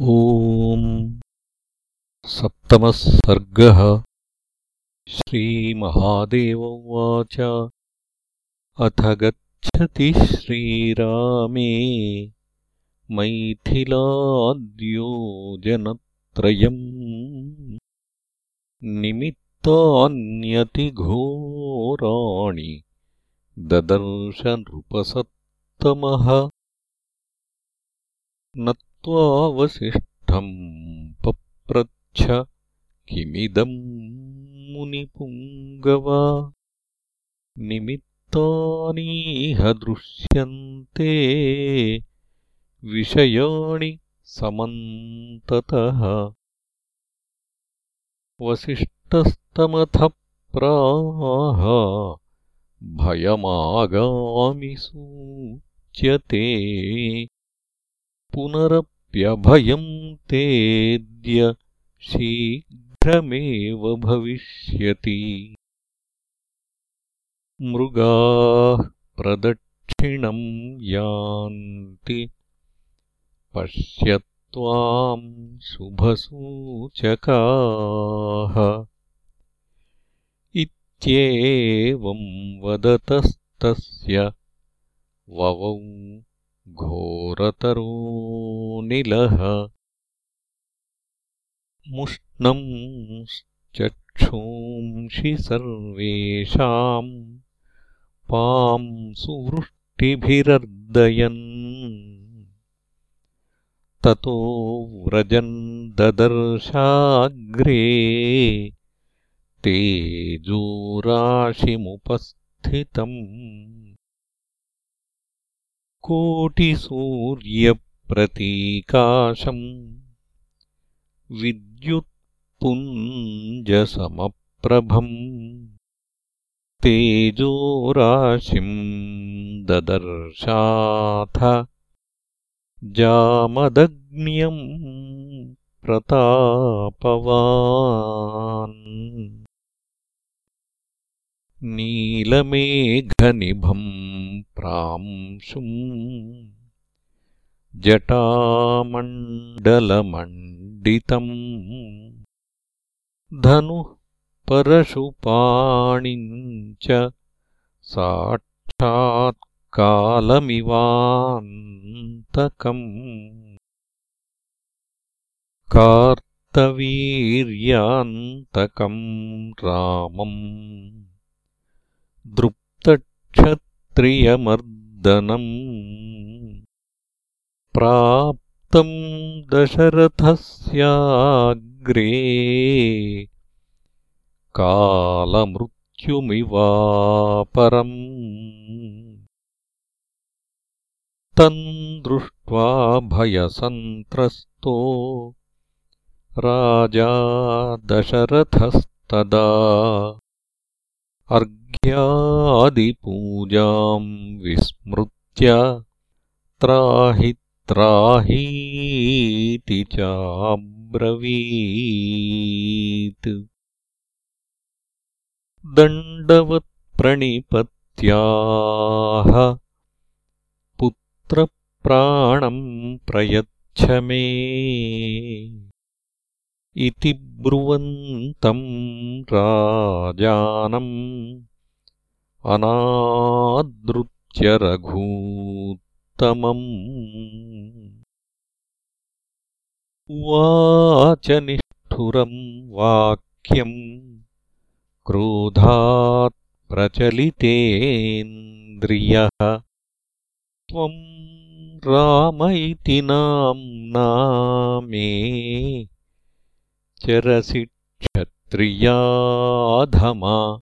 ॐ सप्तमः सर्गः। श्रीमहादेव उवाच। अथ गच्छति श्रीरामे मैथिलाद्योजनत्रयम्। निमित्तान्यतिघोराणि ददर्श नृपसत्तमः नत्वावसिष्ठम् पप्रच्छ किमिदम् मुनिपुङ्गवा। निमित्तानीह दृश्यन्ते विषयाणि समन्ततः। वसिष्ठस्तमथ प्राह भयमागामि सूच्यते पुनरप्यभयम् तेद्य शीघ्रमेव भविष्यति। मृगाः प्रदक्षिणम् यान्ति। पश्य त्वाम् शुभसूचकाः। इत्येवम् वदतस्तस्य ववौ घोरतरोनिलः मुष्णंश्चक्षूंषि सर्वेषाम् पांसुवृष्टिभिरर्दयन् ततो व्रजन् ददर्शाग्रे तेजोराशिमुपस्थितम् कोटिसूर्यप्रतीकाशम् विद्युत्पुञ्जसमप्रभम् तेजोराशिम् ददर्शाथ जामदग्न्यम् प्रतापवान् नीलमेघनिभम् प्रांशुम् जटामण्डलमण्डितम् धनुः परशुपाणिम् च साक्षात्कालमिवान्तकम् कार्तवीर्यान्तकम् रामम् दृप्तक्षत्रियमर्दनम् प्राप्तम् दशरथस्याग्रे कालमृत्युमिवापरम्। तम् दृष्ट्वा भयसन्त्रस्तो राजा दशरथस्तदा अर्घ्यादिपूजाम् विस्मृत्य त्राहि त्राहीति चाब्रवीत्। दण्डवत्प्रणिपत्याः पुत्रप्राणम् प्रयच्छ मे। इति ब्रुवन्तम् राजानम् अनादृत्य रघूत्तमम्। उवाच निष्ठुरम् वाक्यम् क्रोधात् प्रचलितेन्द्रियः। त्वम् राम इति नाम्ना मे चरसि क्षत्रियाधमा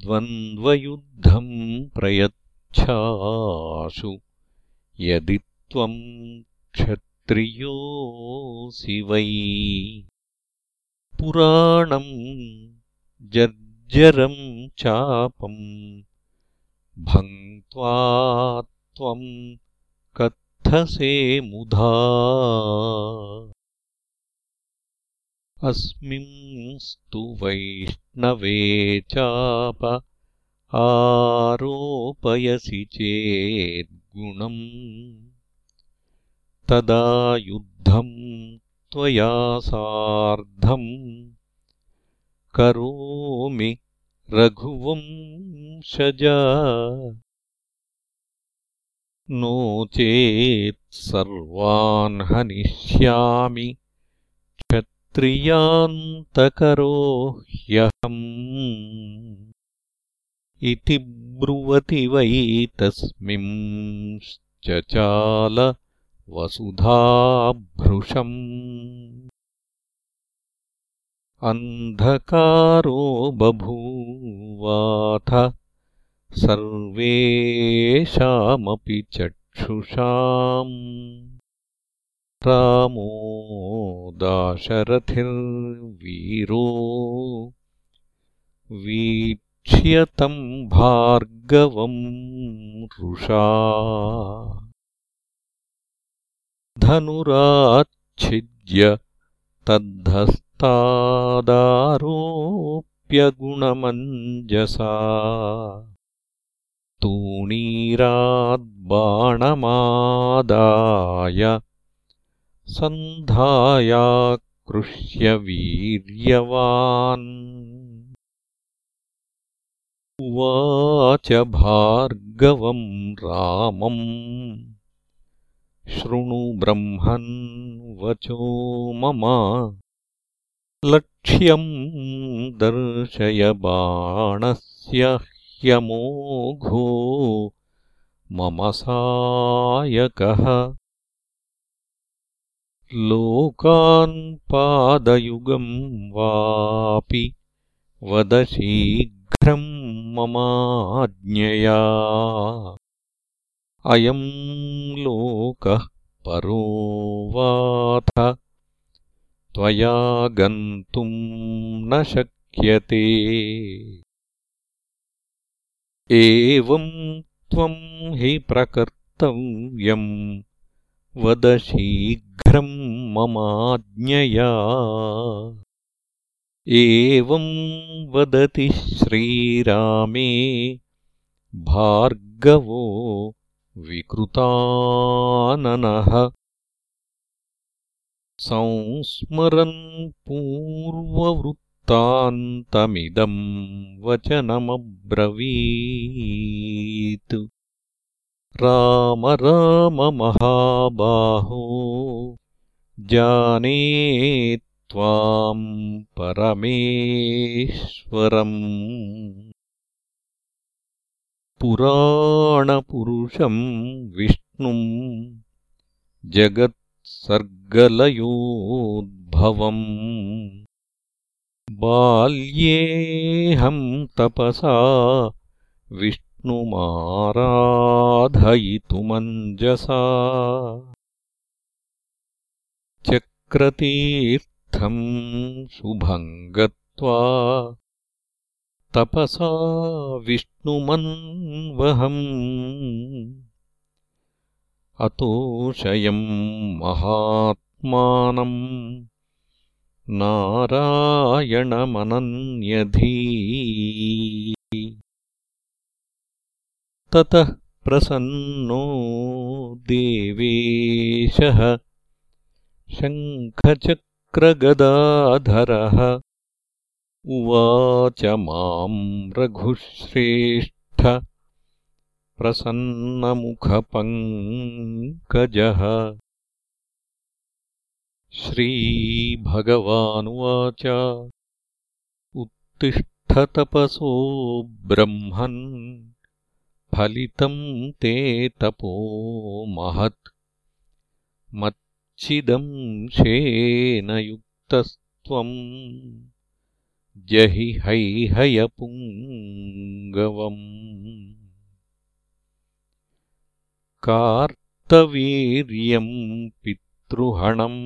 द्वन्द्वयुद्धम् प्रयच्छाशु यदि त्वम् क्षत्रियोऽसि वै पुराणम् जर्जरम् चापम् भङ्क्त्वा त्वम् कथसे मुधा अस्मिंस्तु वैष्णवे चाप आरोपयसि चेद्गुणम्। तदा युद्धम् त्वया सार्धम्। करोमि रघुवंशजा। नो चेत् सर्वान् हनिष्यामि क्षत्रियान्तकरो ह्यहम् इति ब्रुवति वै तस्मिंश्चचाल वसुधाभृशम्। अन्धकारो बभूवाथ सर्वेषामपि चक्षुषाम्। रामो दाशरथिर्वीरो वीक्ष्यतम् भार्गवम् रुषा। धनुराच्छिद्य तद्धस्तादारोप्यगुणमञ्जसा। तूणीराद्बाणमादाय सन्धायाकृष्य वीर्यवान्। उवाच भार्गवम् रामम् शृणु ब्रह्मन् वचो मम। लक्ष्यम् दर्शय बाणस्य ह्यमोघो। मम सायकः लोकान् पादयुगम् वापि वद शीघ्रम् ममाज्ञया। अयम् लोकः परो वाथ त्वया गन्तुम् न शक्यते। एवम् त्वम् हि प्रकर्तव्यम् वद शीघ्रम् ममाज्ञया। एवम् वदति श्रीरामे भार्गवो विकृताननः। संस्मरन् पूर्ववृत्तान्तमिदम् वचनमब्रवीत् राम राम महाबाहो। जाने त्वाम् परमेश्वरम्। पुराणपुरुषम् विष्णुम् जगत्सर्गलयोद्भवम्। बाल्येऽहम् तपसा विष्णुमाराधयितुमञ्जसा चक्रतीर्थम् शुभम् गत्वा तपसा विष्णुमन्वहम्। अतोषयम् महात्मानम् नारायणमनन्यधी ततः प्रसन्नो देवेशः शङ्खचक्रगदाधरः। उवाच माम् रघुश्रेष्ठ। प्रसन्नमुखपङ्कजः। श्रीभगवानुवाच। उत्तिष्ठतपसो ब्रह्मन् फलितम् ते तपो महत्। मच्चिदंशेन युक्तस्त्वम् जहि हैहयपुङ्गवम्। कार्तवीर्यम् पितृहणम्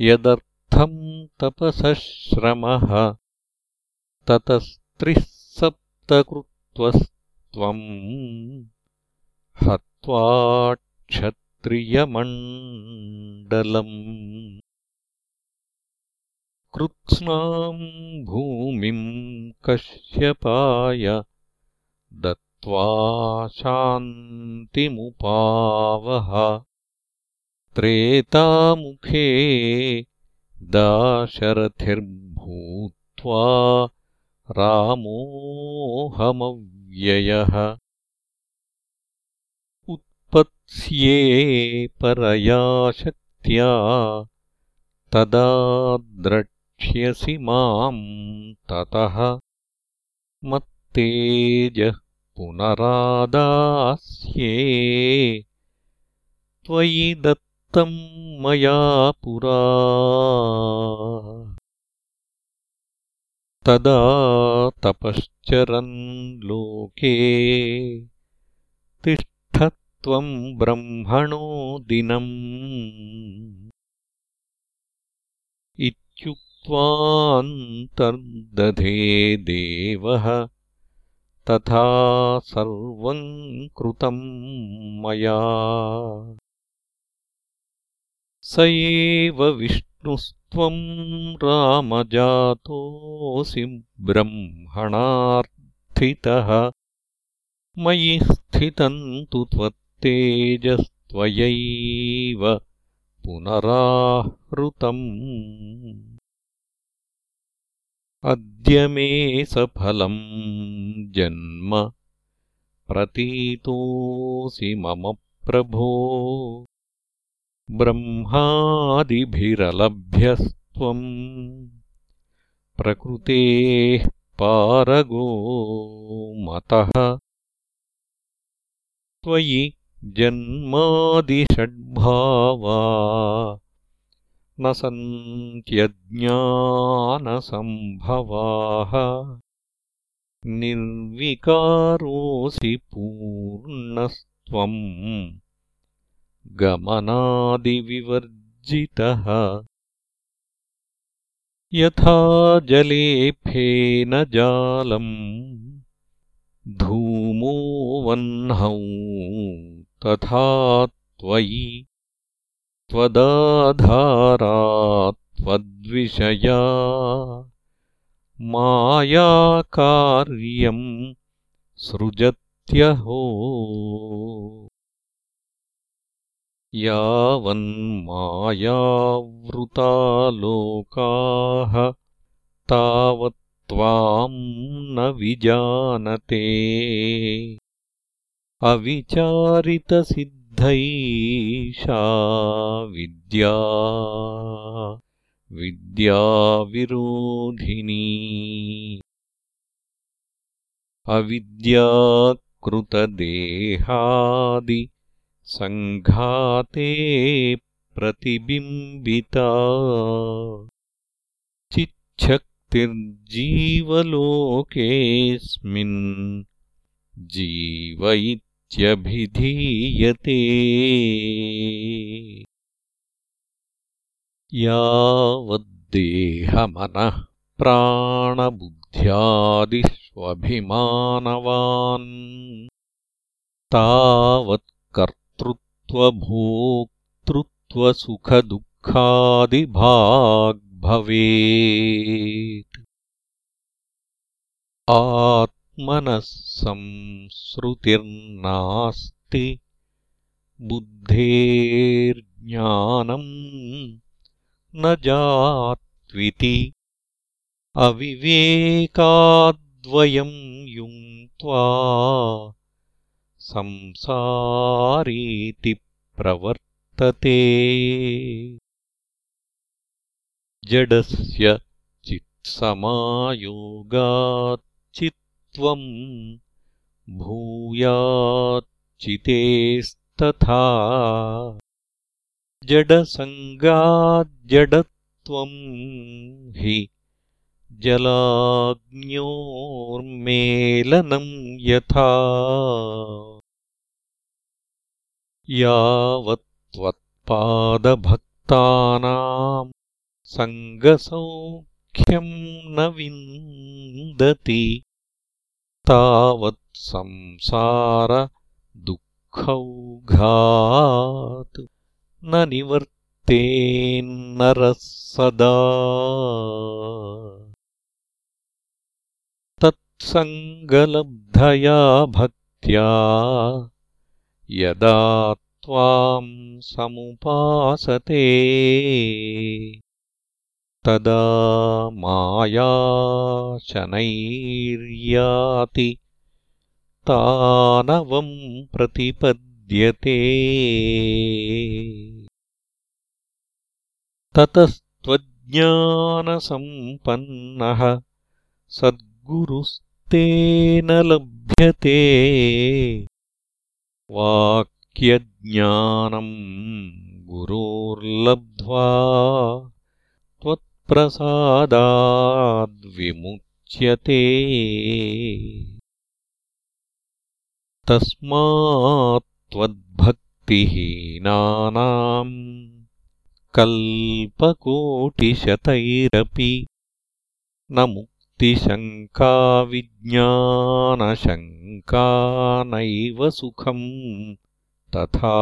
यदर्थम् तपसः श्रमः ततस्त्रिः सप्तकृत्वस्त्वम् हत्वाक्षत्रियमण्डलम् कृत्स्नाम् भूमिम् कश्यपाय दत्त्वा शान्तिमुपावह। त्रेतामुखे दाशरथिर्भूत्वा रामोऽहमव्ययः उत्पत्स्ये परया शक्त्या तदा द्रक्ष्यसि माम् ततः मत्तेजः पुनरादास्ये। त्वयि दत्तम् मया पुरा तदा तपश्चरन् लोके तिष्ठत्वम् ब्रह्मणो दिनम्। इत्युक्त्वान्तर्दधे देवः तथा सर्वम् कृतम् मया। स एव विष्णुस्त्वम् रामजातोऽसि ब्रह्मणार्थितः। मयि स्थितम् तु त्वत्तेजस्त्वयैव पुनराहृतम्। अद्य मे सफलम् जन्म प्रतीतोऽसि मम प्रभो ब्रह्मादिभिरलभ्यस्त्वम्। प्रकृतेः पारगो मतः। त्वयि जन्मादिषड्भावा। न सन्त्यज्ञानसम्भवाः। निर्विकारोऽसि पूर्णस्त्वम् गमनादिविवर्जितः। यथा जले फेन जालम् धूमो वह्नौ तथा त्वयि त्वदाधारा त्वद्विषया। मायाकार्यम् सृजत्यहो यावन्मायावृता लोकाः तावत्त्वाम् न विजानते। अविचारितसिद्ध ैषा विद्या विद्याविरोधिनी अविद्याकृतदेहादिसङ्घाते प्रतिबिम्बिता। चिच्छक्तिर्जीवलोकेऽस्मिन् जीव भिधीयते यावद्देहमनः प्राणबुद्ध्यादिष्वभिमानवान् तावत्कर्तृत्वभोक्तृत्वसुखदुःखादिभाग्भवेत् मनः संसृतिर्नास्ति बुद्धेर्ज्ञानम् न जात्विति। अविवेकाद्वयम् युङ्क्त्वा संसारीति प्रवर्तते। जडस्य चित्समायोगात् चित्त्वम् भूयाच्चितेस्तथा। जडसङ्गाज्जडत्वम् हि जलाग्न्योर्मेलनम् यथा यावत्त्वत्पादभक्तानाम् सङ्गसौख्यम् न विन्दति। तावत्संसारदुःखौघात् न निवर्तेन्नरः सदा। तत्सङ्गलब्धया भक्त्या यदा त्वाम् समुपासते तदा माया शनैर्याति तानवम् प्रतिपद्यते। ततस्त्वज्ञानसम्पन्नः सद्गुरुस्तेन लभ्यते वाक्यज्ञानम् गुरोर्लब्ध्वा त्वत्प्रसादाद्विमुच्यते। तस्मात्त्वद्भक्तिहीनानाम् कल्पकोटिशतैरपि न मुक्तिशङ्काविज्ञानशङ्का नैव सुखम् तथा।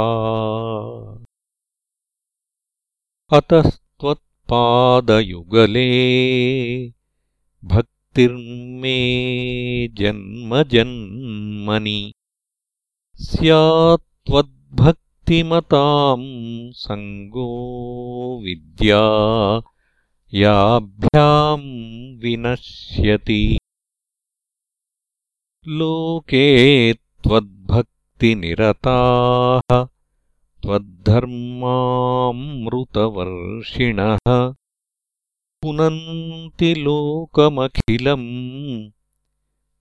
अतस्त्वत्पादयुगले भक्तिर्मे जन्मजन्मनि स्यात्त्वद्भक्तिमताम् सङ्गो विद्या याभ्याम् विनश्यति। लोके त्वद्भक्तिनिरताः त्वद्धर्मामृतवर्षिणः। पुनन्ति लोकमखिलम्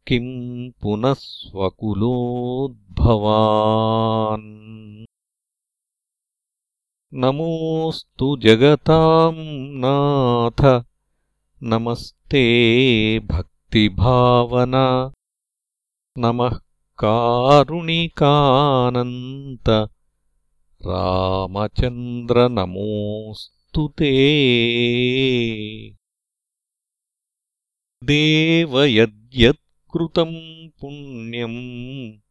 किम् पुनः स्वकुलोद्भवान् नमोऽस्तु जगताम् नाथ। नमस्ते भक्तिभावन। नमः कारुणिकानन्त। रामचन्द्रनमोऽस्तु ते। देव यद्यत्कृतम् पुण्यम्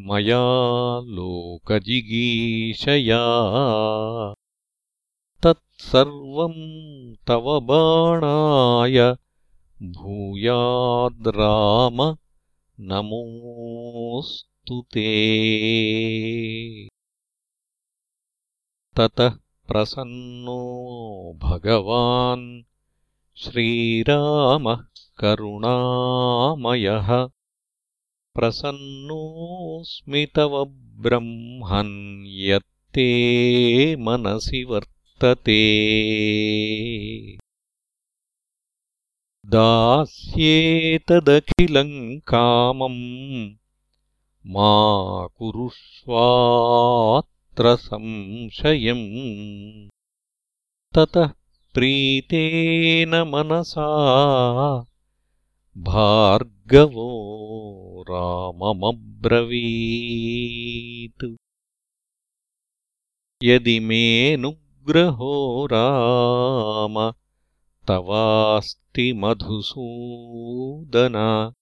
मया लोकजिगीषया तत्सर्वम् तव बाणाय भूयाद्राम नमोऽस्तु ते। ततः प्रसन्नो भगवान् श्रीरामः करुणामयः प्रसन्नोऽस्मि तव ब्रह्मन् यत्ते मनसि वर्तते। दास्येतदखिलम् कामम् मा कुरुष्वात्र संशयम्। ततः प्रीतेन मनसा भार्गवो राममब्रवीत्। यदि मेऽनुग्रहो राम तवास्ति मधुसूदन।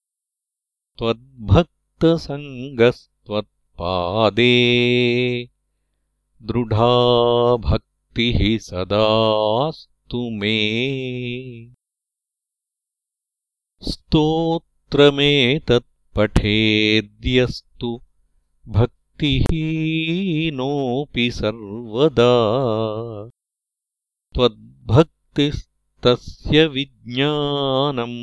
त्वद्भक्तसङ्गस्त्वत्पादे दृढा भक्तिः सदास्तु मे स्तोत्रमेतत्पठेद्यस्तु भक्तिहीनोऽपि सर्वदा त्वद्भक्तिस्तस्य विज्ञानम्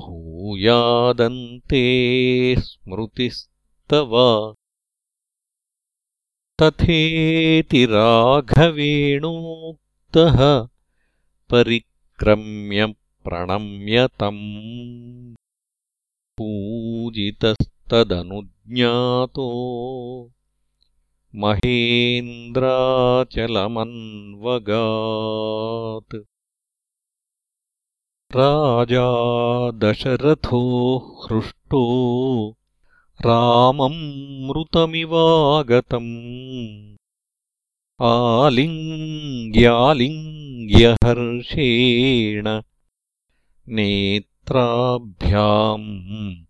भूयादन्ते स्मृतिस्तव तथेति राघवेणोक्तः परिक्रम्य प्रणम्यतम् पूजितस्तदनुज्ञातो। महेन्द्राचलमन्वगात्। राजा दशरथो हृष्टो। राममृतमिवागतम् आलिङ्ग्यालिङ्ग्यहर्षेण नेत्राभ्याम्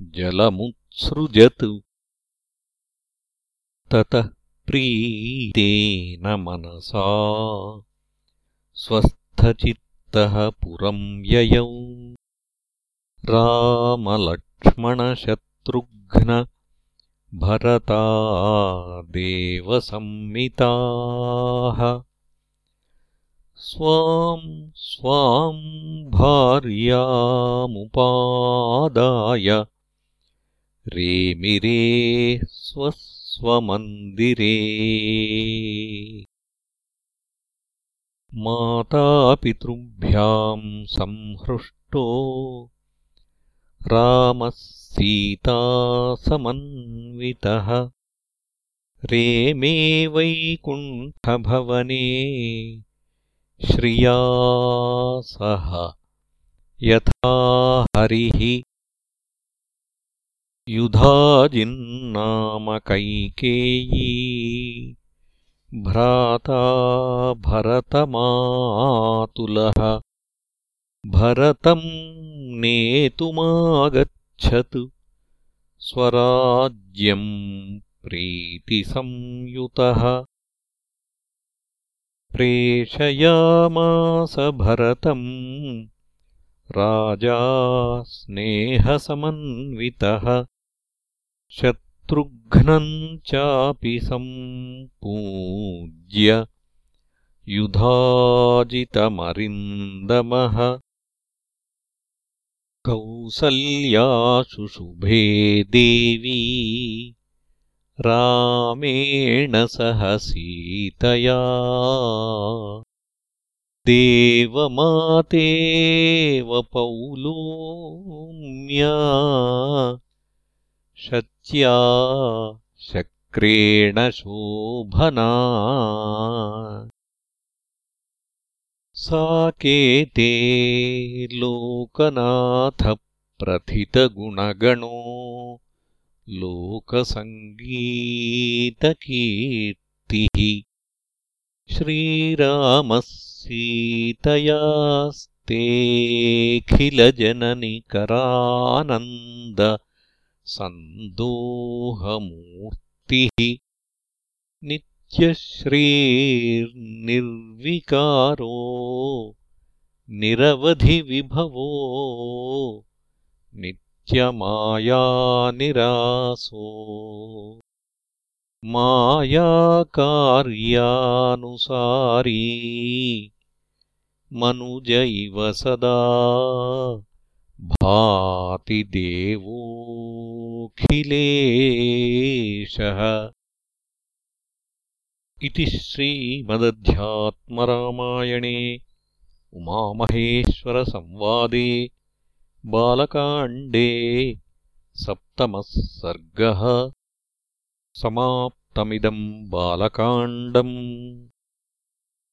जलमुत्सृजत्। ततः प्रीतेन मनसा स्वस्थचित्तः पुरम् ययौ। रामलक्ष्मणशत्रुघ्न भरता देवसंमिताः स्वाम् स्वाम् भार्यामुपादाय। रेमिरे स्वस्वमन्दिरे। मातापितृभ्याम् संहृष्टो। रामः सीतासमन्वितः रेमे वैकुण्ठभवने श्रिया सह। यथा हरिः कैकेयी भ्राता भरतमातुलः। भरतम् नेतुमागच्छतु। स्वराज्यम् प्रीतिसंयुतः प्रेषयामास भरतम्। राजा स्नेहसमन्वितः। शत्रुघ्नम् चापि सम्पूज्य। युधाजितमरिन्दमः। कौसल्याशुशुभे देवी रामेण सह सीतया। देवमातेव पौलोम्या। शच्या शक्रेण शोभना। साकेते लोकनाथप्रथितगुणगणो लोकसङ्गीतकीर्तिः श्रीरामः सीतयास्तेऽखिलजननिकरानन्द सन्दोहमूर्तिः नित्यश्रीर्निर्विकारो निरवधिविभवो नित्यमायानिरासो मायाकार्यानुसारी मनुज इव सदा भाति देवोऽखिलेशः। इति श्रीमदध्यात्मरामायणे उमामहेश्वरसंवादे बालकाण्डे सप्तमः सर्गः समाप्तमिदम् बालकाण्डम्